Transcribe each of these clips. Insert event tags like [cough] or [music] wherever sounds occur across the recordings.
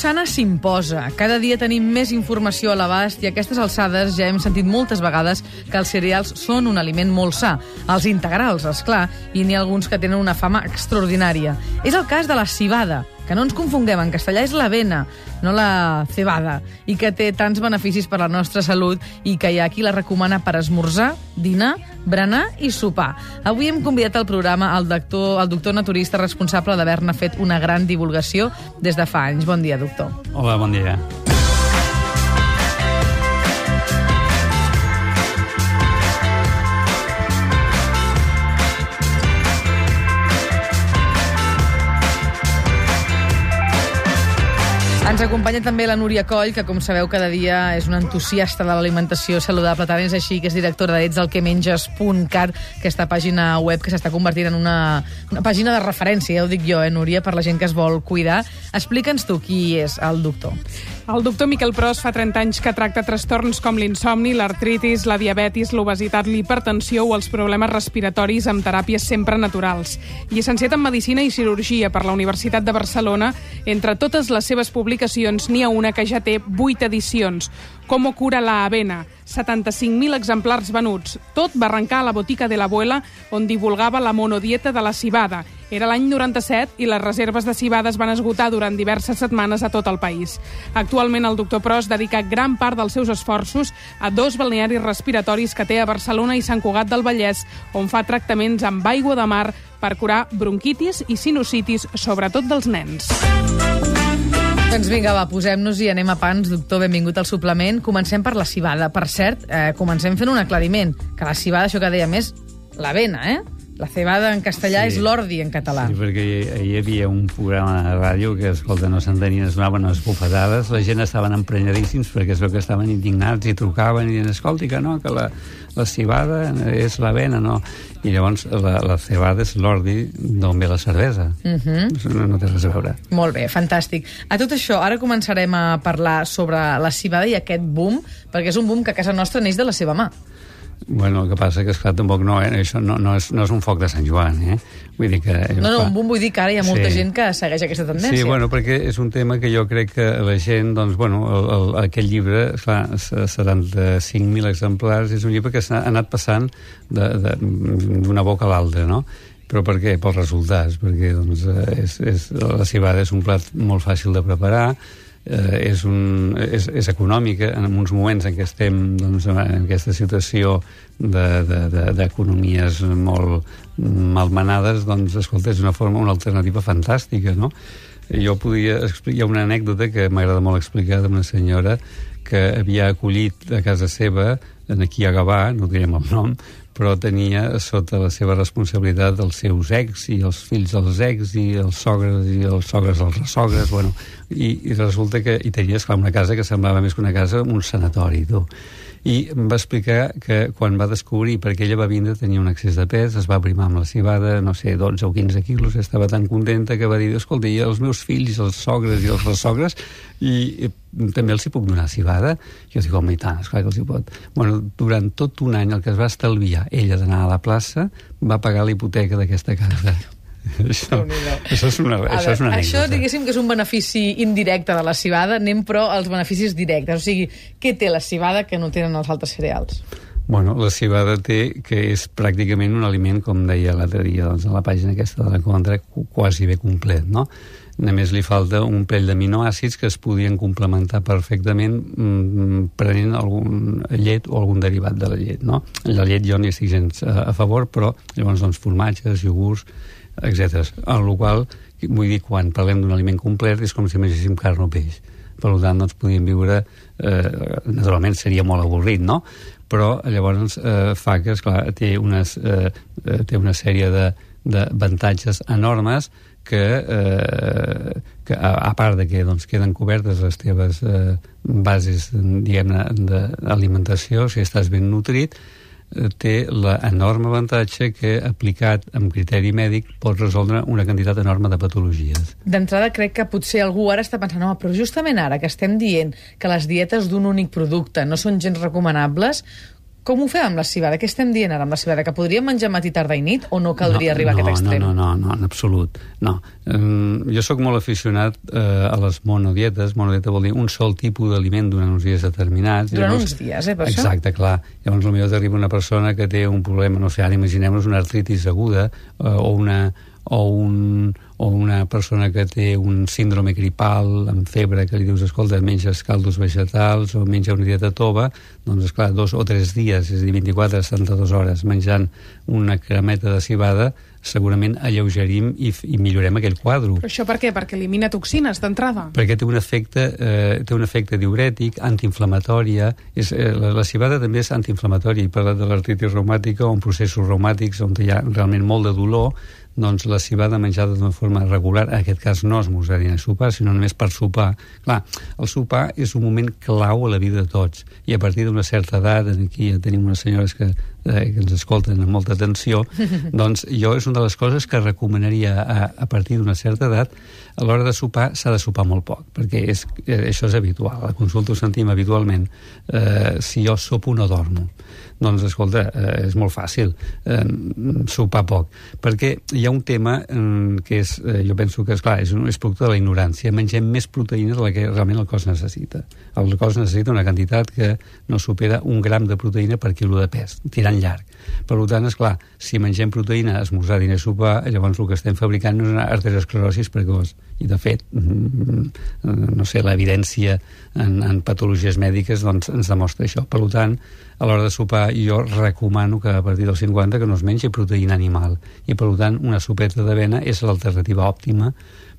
Sana s'imposa. Cada dia tenim més informació a l'abast i a aquestes alçades ja hem sentit moltes vegades que els cereals són un aliment molt sa. Els integrals, és clar, i n'hi ha alguns que tenen una fama extraordinària. És el cas de la cibada, que no ens confonguem, en castellà és l'avena, no la cebada, i que té tants beneficis per a la nostra salut i que hi ha qui la recomana per esmorzar, dinar, berenar i sopar. Avui hem convidat al programa el doctor, el doctor naturista responsable d'haver-ne fet una gran divulgació des de fa anys. Bon dia, doctor. Hola, bon dia. Ens acompanya també la Núria Coll, que, com sabeu, cada dia és una entusiasta de l'alimentació saludable. Tant és així que és directora de etsalquemenges.cat, aquesta pàgina web que s'està convertint en una, una pàgina de referència, ja ho dic jo, eh, Núria, per la gent que es vol cuidar. Explica'ns tu qui és el doctor. El doctor Miquel Pros fa 30 anys que tracta trastorns com l'insomni, l'artritis, la diabetis, l'obesitat, l'hipertensió o els problemes respiratoris amb teràpies sempre naturals. Llicenciat en Medicina i Cirurgia per la Universitat de Barcelona, entre totes les seves publicacions n'hi ha una que ja té 8 edicions, Com cura la avena, 75.000 exemplars venuts. Tot va arrencar a la botica de l'abuela, on divulgava la monodieta de la cibada. Era l'any 97 i les reserves de cibada es van esgotar durant diverses setmanes a tot el país. Actualment el doctor Pros dedica gran part dels seus esforços a dos balnearis respiratoris que té a Barcelona i Sant Cugat del Vallès, on fa tractaments amb aigua de mar per curar bronquitis i sinusitis, sobretot dels nens. Doncs vinga, va, posem-nos i anem a pans. Doctor, benvingut al suplement. Comencem per la cibada. Per cert, eh, comencem fent un aclariment, que la cibada, això que dèiem, és l'avena, eh? La cebada en castellà sí. és l'ordi en català. Sí, perquè hi, hi havia un programa de ràdio que, escolta, no s'entenien, es donaven les bufetades, la gent estaven emprenyadíssims perquè es veu que estaven indignats i trucaven i diuen, escolti, que no, que la, la cibada és l'avena, no? I llavors la, la cebada és l'ordi d'on ve la cervesa. Uh Mhm. -huh. no, no té res a veure. Molt bé, fantàstic. A tot això, ara començarem a parlar sobre la cibada i aquest boom, perquè és un boom que a casa nostra neix de la seva mà. Bueno, el que passa que, esclar, tampoc no, eh? això no, no, és, no és un foc de Sant Joan, eh? Vull dir que... No, no, un boom vull dir que ara hi ha molta Sí. gent que segueix aquesta tendència. Sí, bueno, perquè és un tema que jo crec que la gent, doncs, bueno, el, el, aquest llibre, clar, 75.000 exemplars, és un llibre que s'ha anat passant d'una boca a l'altra, no? Però per què? Pels resultats, perquè doncs, eh, és, és, la cibada és un plat molt fàcil de preparar, eh, és, un, és, és econòmica en uns moments en què estem doncs, en aquesta situació de- de- de- d'economies de, molt malmenades, doncs, escolta, és una forma, una alternativa fantàstica, no? Jo podia hi ha una anècdota que m'agrada molt explicar d'una senyora que havia acollit a casa seva, en aquí a Gavà, no direm el nom, però tenia sota la seva responsabilitat els seus ex i els fills dels ex i els sogres i els sogres dels ressogres, bueno, i, i resulta que hi tenia, esclar, una casa que semblava més que una casa, un sanatori, tu. I em va explicar que quan va descobrir per què ella va vindre tenia un excés de pes, es va aprimar amb la cibada, no sé, 12 o 15 quilos, estava tan contenta que va dir, escolta, i els meus fills, els sogres i els ressogres, i, i també els hi puc donar cibada? Jo dic, home, i tant, esclar que els hi pot. Bueno, durant tot un any el que es va estalviar ella d'anar a la plaça va pagar la hipoteca d'aquesta casa. Això, això és una, A això és una veure, això diguéssim que és un benefici indirecte de la cibada, anem però als beneficis directes. O sigui, què té la cibada que no tenen els altres cereals? Bueno, la cibada té que és pràcticament un aliment, com deia l'altre dia doncs, a la pàgina aquesta de la contra, qu- quasi bé complet, no? Només li falta un pell d'aminoàcids que es podien complementar perfectament mm, prenent algun llet o algun derivat de la llet, no? La llet jo n'hi estic gens a, a favor, però llavors doncs formatges, iogurts, etc. En la qual, vull dir, quan parlem d'un aliment complet és com si mengéssim carn o peix. Per tant, doncs podíem viure... Eh, naturalment seria molt avorrit, no? Però llavors eh, fa que, esclar, té, unes, eh, eh, té una sèrie d'avantatges enormes que, eh, que a, a part de que doncs, queden cobertes les teves eh, bases diguem-ne d'alimentació, si estàs ben nutrit té l'enorme avantatge que aplicat amb criteri mèdic pot resoldre una quantitat enorme de patologies. D'entrada crec que potser algú ara està pensant no, però justament ara que estem dient que les dietes d'un únic producte no són gens recomanables, Com ho fem amb la cibada? Què estem dient ara amb la cibada? Que podríem menjar matí, tarda i nit o no caldria no, arribar no, a aquest extrem? No, no, no, en absolut. No. Um, jo sóc molt aficionat uh, a les monodietes. Monodieta vol dir un sol tipus d'aliment durant uns dies determinats. Durant llavors, uns dies, eh, per exacte, això? Exacte, clar. Llavors, potser t'arriba una persona que té un problema, no sé, ara imaginem-nos una artritis aguda uh, o una o, un, o una persona que té un síndrome gripal amb febre que li dius, escolta, menges caldos vegetals o menja una dieta tova, doncs, és clar dos o tres dies, és a dir, 24 a 72 hores menjant una cremeta de cibada, segurament alleugerim i, i millorem aquell quadre. Però això per què? Perquè elimina toxines d'entrada? Perquè té un efecte, eh, té un efecte diurètic, antiinflamatòria, és, eh, la, la cibada també és antiinflamatòria, i parlat de l'artritis reumàtica o en processos reumàtics on hi ha realment molt de dolor, doncs la cibada menjada d'una forma regular, en aquest cas no esmorzar ni sopar, sinó només per sopar. Clar, el sopar és un moment clau a la vida de tots, i a partir d'una certa edat, aquí ja tenim unes senyores que, eh, que ens escolten amb molta atenció, [laughs] doncs jo és una de les coses que recomanaria a, a partir d'una certa edat, a l'hora de sopar s'ha de sopar molt poc, perquè és, eh, això és habitual, a la consulta ho sentim habitualment, eh, si jo sopo no dormo doncs, escolta, eh, és molt fàcil eh, sopar poc. Perquè hi ha un tema eh, que és, eh, jo penso que, és clar, és, un, és producte de la ignorància. Mengem més proteïnes de la que realment el cos necessita. El cos necessita una quantitat que no supera un gram de proteïna per quilo de pes, tirant llarg. Per tant, és clar, si mengem proteïna, esmorzar, dinar, sopar, llavors el que estem fabricant és una arteriosclerosi precoç. I, de fet, mm, no sé, l'evidència en, en patologies mèdiques doncs, ens demostra això. Per tant, a l'hora de sopar jo recomano que a partir dels 50 que no es mengi proteïna animal. I, per tant, una sopeta d'avena és l'alternativa òptima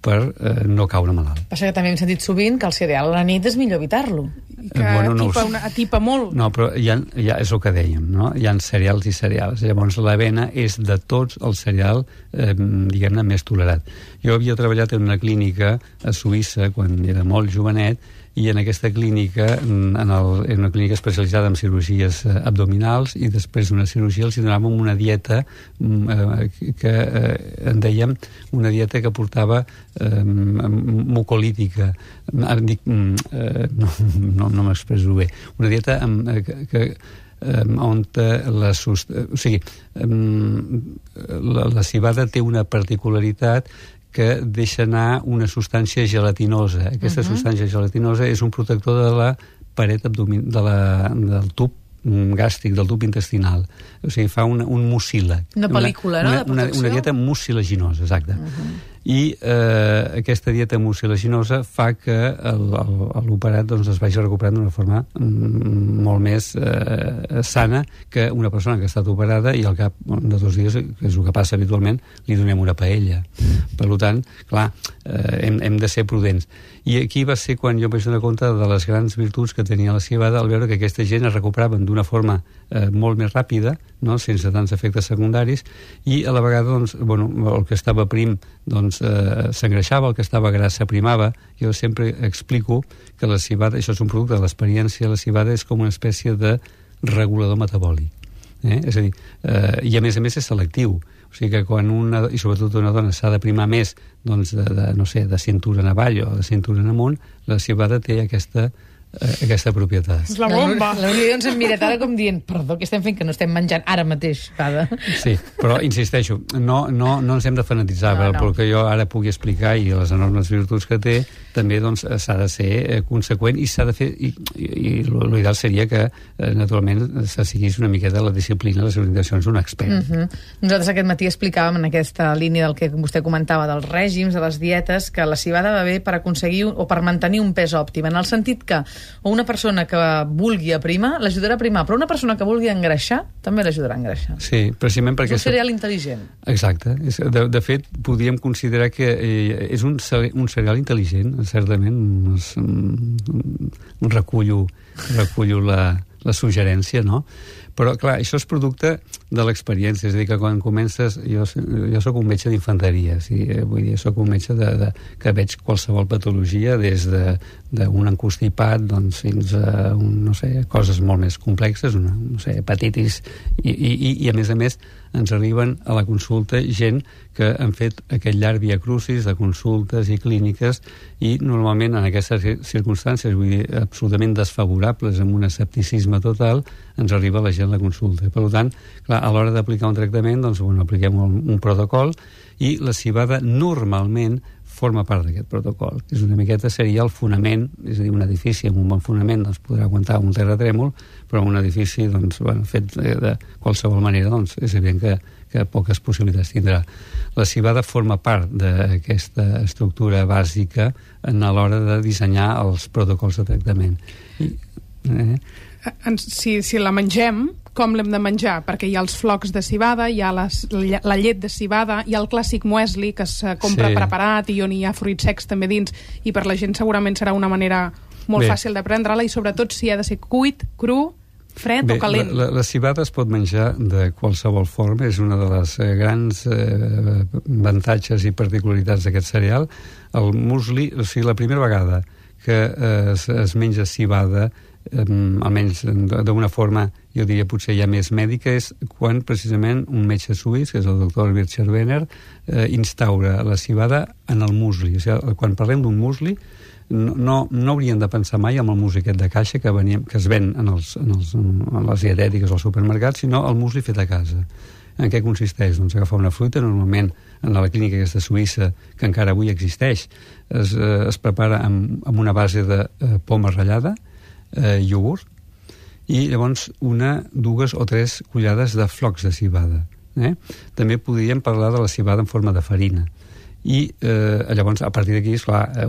per eh, no caure malalt. Passa que també hem sentit sovint que el cereal a la nit és millor evitar-lo. Que eh, bueno, no atipa, una, atipa molt. No, però ja, ja és el que dèiem, no? Hi ha cereals i cereals. Llavors l'avena és de tots el cereal, eh, diguem-ne, més tolerat. Jo havia treballat en una clínica a Suïssa quan era molt jovenet i en aquesta clínica, en, el, en una clínica especialitzada en cirurgies eh, abdominals i després d'una cirurgia els donàvem una dieta mm, eh, que eh, en dèiem una dieta que portava eh, mucolítica. Ara dic, mm, eh, no, no, no m'expresso bé. Una dieta amb, eh, que, que um, on la, o sigui, um, la, la cibada té una particularitat que deixa anar una substància gelatinosa. Aquesta uh -huh. substància gelatinosa és un protector de la paret abdomin de la, del tub gàstric, del tub intestinal. O sigui, fa un, un mucíleg. Una pel·lícula, una, no? Una, una, una dieta mucilaginosa, exacte. Uh -huh i eh, aquesta dieta mucilaginosa fa que l'operat doncs, es vagi recuperant d'una forma mm, molt més eh, sana que una persona que ha estat operada i al cap de dos dies, que és el que passa habitualment, li donem una paella. Per tant, clar, eh, hem, hem de ser prudents. I aquí va ser quan jo em vaig donar compte de les grans virtuts que tenia la cibada al veure que aquesta gent es recuperaven d'una forma eh, molt més ràpida, no? sense tants efectes secundaris, i a la vegada doncs, bueno, el que estava prim doncs, doncs, eh, s'engreixava, el que estava gras s'aprimava. Jo sempre explico que la cibada, això és un producte de l'experiència, la cibada és com una espècie de regulador metabòlic. Eh? És a dir, eh, i a més a més és selectiu. O sigui que quan una, i sobretot una dona s'ha de primar més doncs de, de, no sé, de cintura en avall o de cintura en amunt, la cibada té aquesta aquesta propietat. És la bomba. La, Núria ens hem mirat ara com dient, perdó, què estem fent, que no estem menjant ara mateix, cada. Sí, però insisteixo, no, no, no ens hem de fanatitzar, no, no. perquè jo ara pugui explicar i les enormes virtuts que té, també doncs s'ha de ser eh, conseqüent i s'ha de fer, i, i, i l'ideal seria que eh, naturalment se seguís una miqueta la disciplina, les orientacions d'un expert. Uh mhm. -huh. Nosaltres aquest matí explicàvem en aquesta línia del que vostè comentava dels règims, de les dietes, que la cibada va bé per aconseguir o per mantenir un pes òptim, en el sentit que o una persona que vulgui aprimar, l'ajudarà a primar, però una persona que vulgui engreixar, també l'ajudarà a engreixar. Sí, precisament perquè... És un cereal intel·ligent. Exacte. De, de fet, podríem considerar que eh, és un, un cereal intel·ligent, certament. Un, recullo, recullo la, la suggerència, no? Però, clar, això és producte de l'experiència, és a dir, que quan comences... Jo, jo sóc un metge d'infanteria, sí, eh, vull dir, sóc un metge de, de, que veig qualsevol patologia des d'un encostipat doncs, fins a, un, no sé, coses molt més complexes, una, no sé, hepatitis, i, i, i a més a més ens arriben a la consulta gent que han fet aquest llarg via crucis de consultes i clíniques i normalment en aquestes circumstàncies vull dir, absolutament desfavorables amb un escepticisme total ens arriba la gent a la consulta. Per tant, clar, a l'hora d'aplicar un tractament doncs, bueno, apliquem un, un protocol i la cibada normalment forma part d'aquest protocol, que és una miqueta seria el fonament, és a dir, un edifici amb un bon fonament doncs, podrà aguantar un terratrèmol, però un edifici doncs, bueno, fet de, de qualsevol manera doncs, és evident que, que poques possibilitats tindrà. La cibada forma part d'aquesta estructura bàsica en l'hora de dissenyar els protocols de tractament. I, eh? Si, si la mengem, com l'hem de menjar, perquè hi ha els flocs de cibada, hi ha les, la llet de cibada, hi ha el clàssic muesli que es compra sí. preparat i on hi ha fruits secs també dins, i per la gent segurament serà una manera molt Bé. fàcil de prendre-la i sobretot si ha de ser cuit, cru, fred Bé, o calent. La, la, la cibada es pot menjar de qualsevol forma, és una de les eh, grans eh, avantatges i particularitats d'aquest cereal. El musli, o sigui, la primera vegada que eh, es, es menja cibada eh, almenys d'una forma, jo diria potser ja més mèdica, és quan precisament un metge suís, que és el doctor Albert Scherbener, eh, instaura la cibada en el musli. O sigui, quan parlem d'un musli, no, no, no hauríem de pensar mai en el musli aquest de caixa que, veníem, que es ven en, els, en, els, en les dietètiques al supermercat, sinó el musli fet a casa. En què consisteix? Doncs agafar una fruita, normalment en la clínica aquesta suïssa, que encara avui existeix, es, eh, es prepara amb, amb una base de eh, poma ratllada, eh, iogurt i llavors una, dues o tres collades de flocs de cibada. Eh? També podríem parlar de la cibada en forma de farina i eh, llavors a partir d'aquí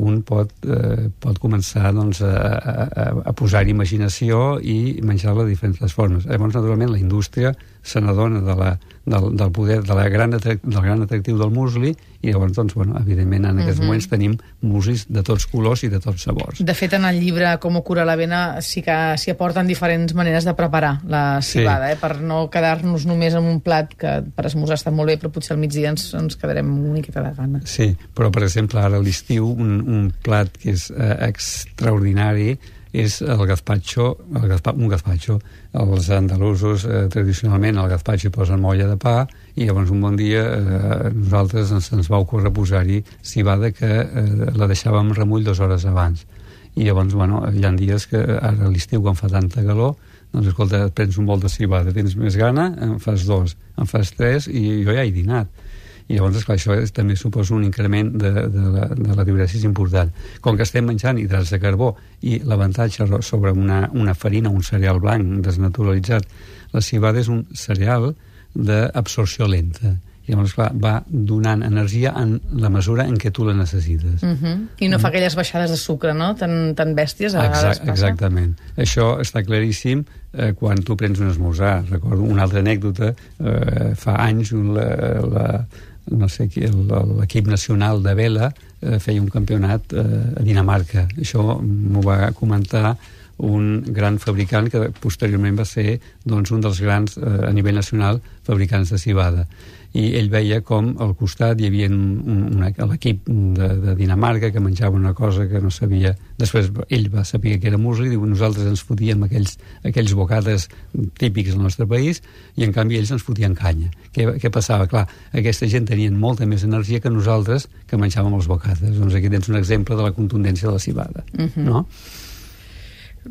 un pot, eh, pot començar doncs, a, a, a posar imaginació i menjar-la de diferents formes. Llavors, naturalment, la indústria se n'adona de la, del, del poder, de la gran del gran atractiu del musli i llavors, doncs, bueno, evidentment, en aquests uh mhm. -huh. moments tenim muslis de tots colors i de tots sabors. De fet, en el llibre Com cura la vena sí que s'hi aporten diferents maneres de preparar la cibada, sí. eh? per no quedar-nos només en un plat que per esmorzar està molt bé, però potser al migdia ens, ens quedarem una miqueta de gana. Sí, però, per exemple, ara a l'estiu, un, un plat que és eh, extraordinari és el gazpacho, el gazpa, un gazpacho. Els andalusos, eh, tradicionalment, al gazpacho hi posen molla de pa i llavors un bon dia eh, nosaltres ens, ens va ocórrer posar-hi cibada que eh, la deixàvem remull dues hores abans. I llavors, bueno, hi ha dies que ara a l'estiu, quan fa tanta calor, doncs escolta, prens un bol de cibada, tens més gana, en fas dos, en fas tres i jo ja he dinat i llavors, esclar, això és, també suposa un increment de, de, la, de la diuresis important. Com que estem menjant hidrats de carbó i l'avantatge sobre una, una farina, un cereal blanc desnaturalitzat, la cibada és un cereal d'absorció lenta i llavors, clar, va donant energia en la mesura en què tu la necessites. Uh -huh. I no fa aquelles baixades de sucre, no?, tan, tan bèsties a vegades Exact, Exactament. Això està claríssim eh, quan tu prens un esmorzar. Recordo una altra anècdota, eh, fa anys la, la, no sé qui, l'equip nacional de vela eh, feia un campionat eh, a Dinamarca. Això m'ho va comentar un gran fabricant que posteriorment va ser doncs, un dels grans, eh, a nivell nacional, fabricants de cibada i ell veia com al costat hi havia un, l'equip de, de Dinamarca que menjava una cosa que no sabia després ell va saber que era musli diu nosaltres ens fotíem aquells, aquells bocades típics del nostre país i en canvi ells ens fotien canya què, què passava? Clar, aquesta gent tenien molta més energia que nosaltres que menjàvem els bocades doncs aquí tens un exemple de la contundència de la cibada uh mhm. -huh. no?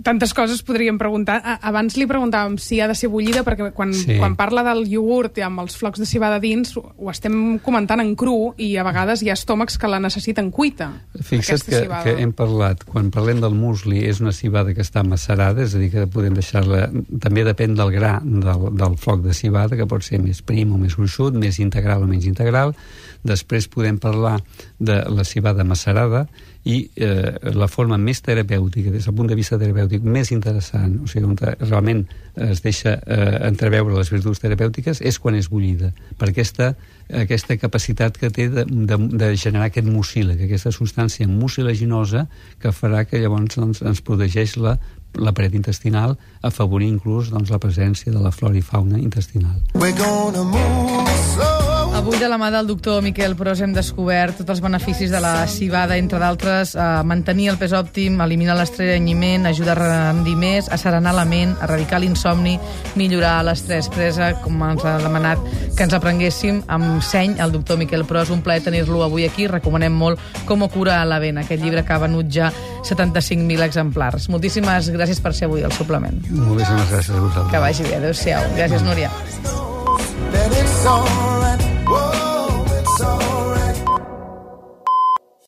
Tantes coses podríem preguntar. Abans li preguntàvem si ha de ser bullida, perquè quan, sí. quan parla del iogurt amb els flocs de cibada dins, ho estem comentant en cru i a vegades hi ha estómacs que la necessiten cuita. Fixa't que, cibada. que hem parlat, quan parlem del musli, és una cibada que està macerada, és a dir, que podem deixar-la... També depèn del gra del, del floc de cibada, que pot ser més prim o més gruixut, més integral o menys integral. Després podem parlar de la cibada macerada, i eh, la forma més terapèutica, des del punt de vista terapèutic, més interessant, o sigui, on realment es deixa eh, entreveure les virtuts terapèutiques, és quan és bullida, per aquesta, aquesta capacitat que té de, de, de generar aquest mucíleg, aquesta substància mucilaginosa que farà que llavors doncs, ens protegeix la la paret intestinal, afavorir inclús doncs, la presència de la flora i fauna intestinal. We're gonna move slow. Avui, de la mà del doctor Miquel Pros, hem descobert tots els beneficis de la cibada, entre d'altres, a mantenir el pes òptim, eliminar l'estrenyiment, ajudar a rendir més, a serenar la ment, a erradicar l'insomni, millorar l'estrès presa, com ens ha demanat que ens aprenguéssim amb seny el doctor Miquel Pros. Un plaer tenir-lo avui aquí. Recomanem molt Com cura la vena, aquest llibre que ha venut ja 75.000 exemplars. Moltíssimes gràcies per ser avui al suplement. Moltíssimes gràcies a vosaltres. Que vagi bé. Adéu-siau. Gràcies, Núria. Oh.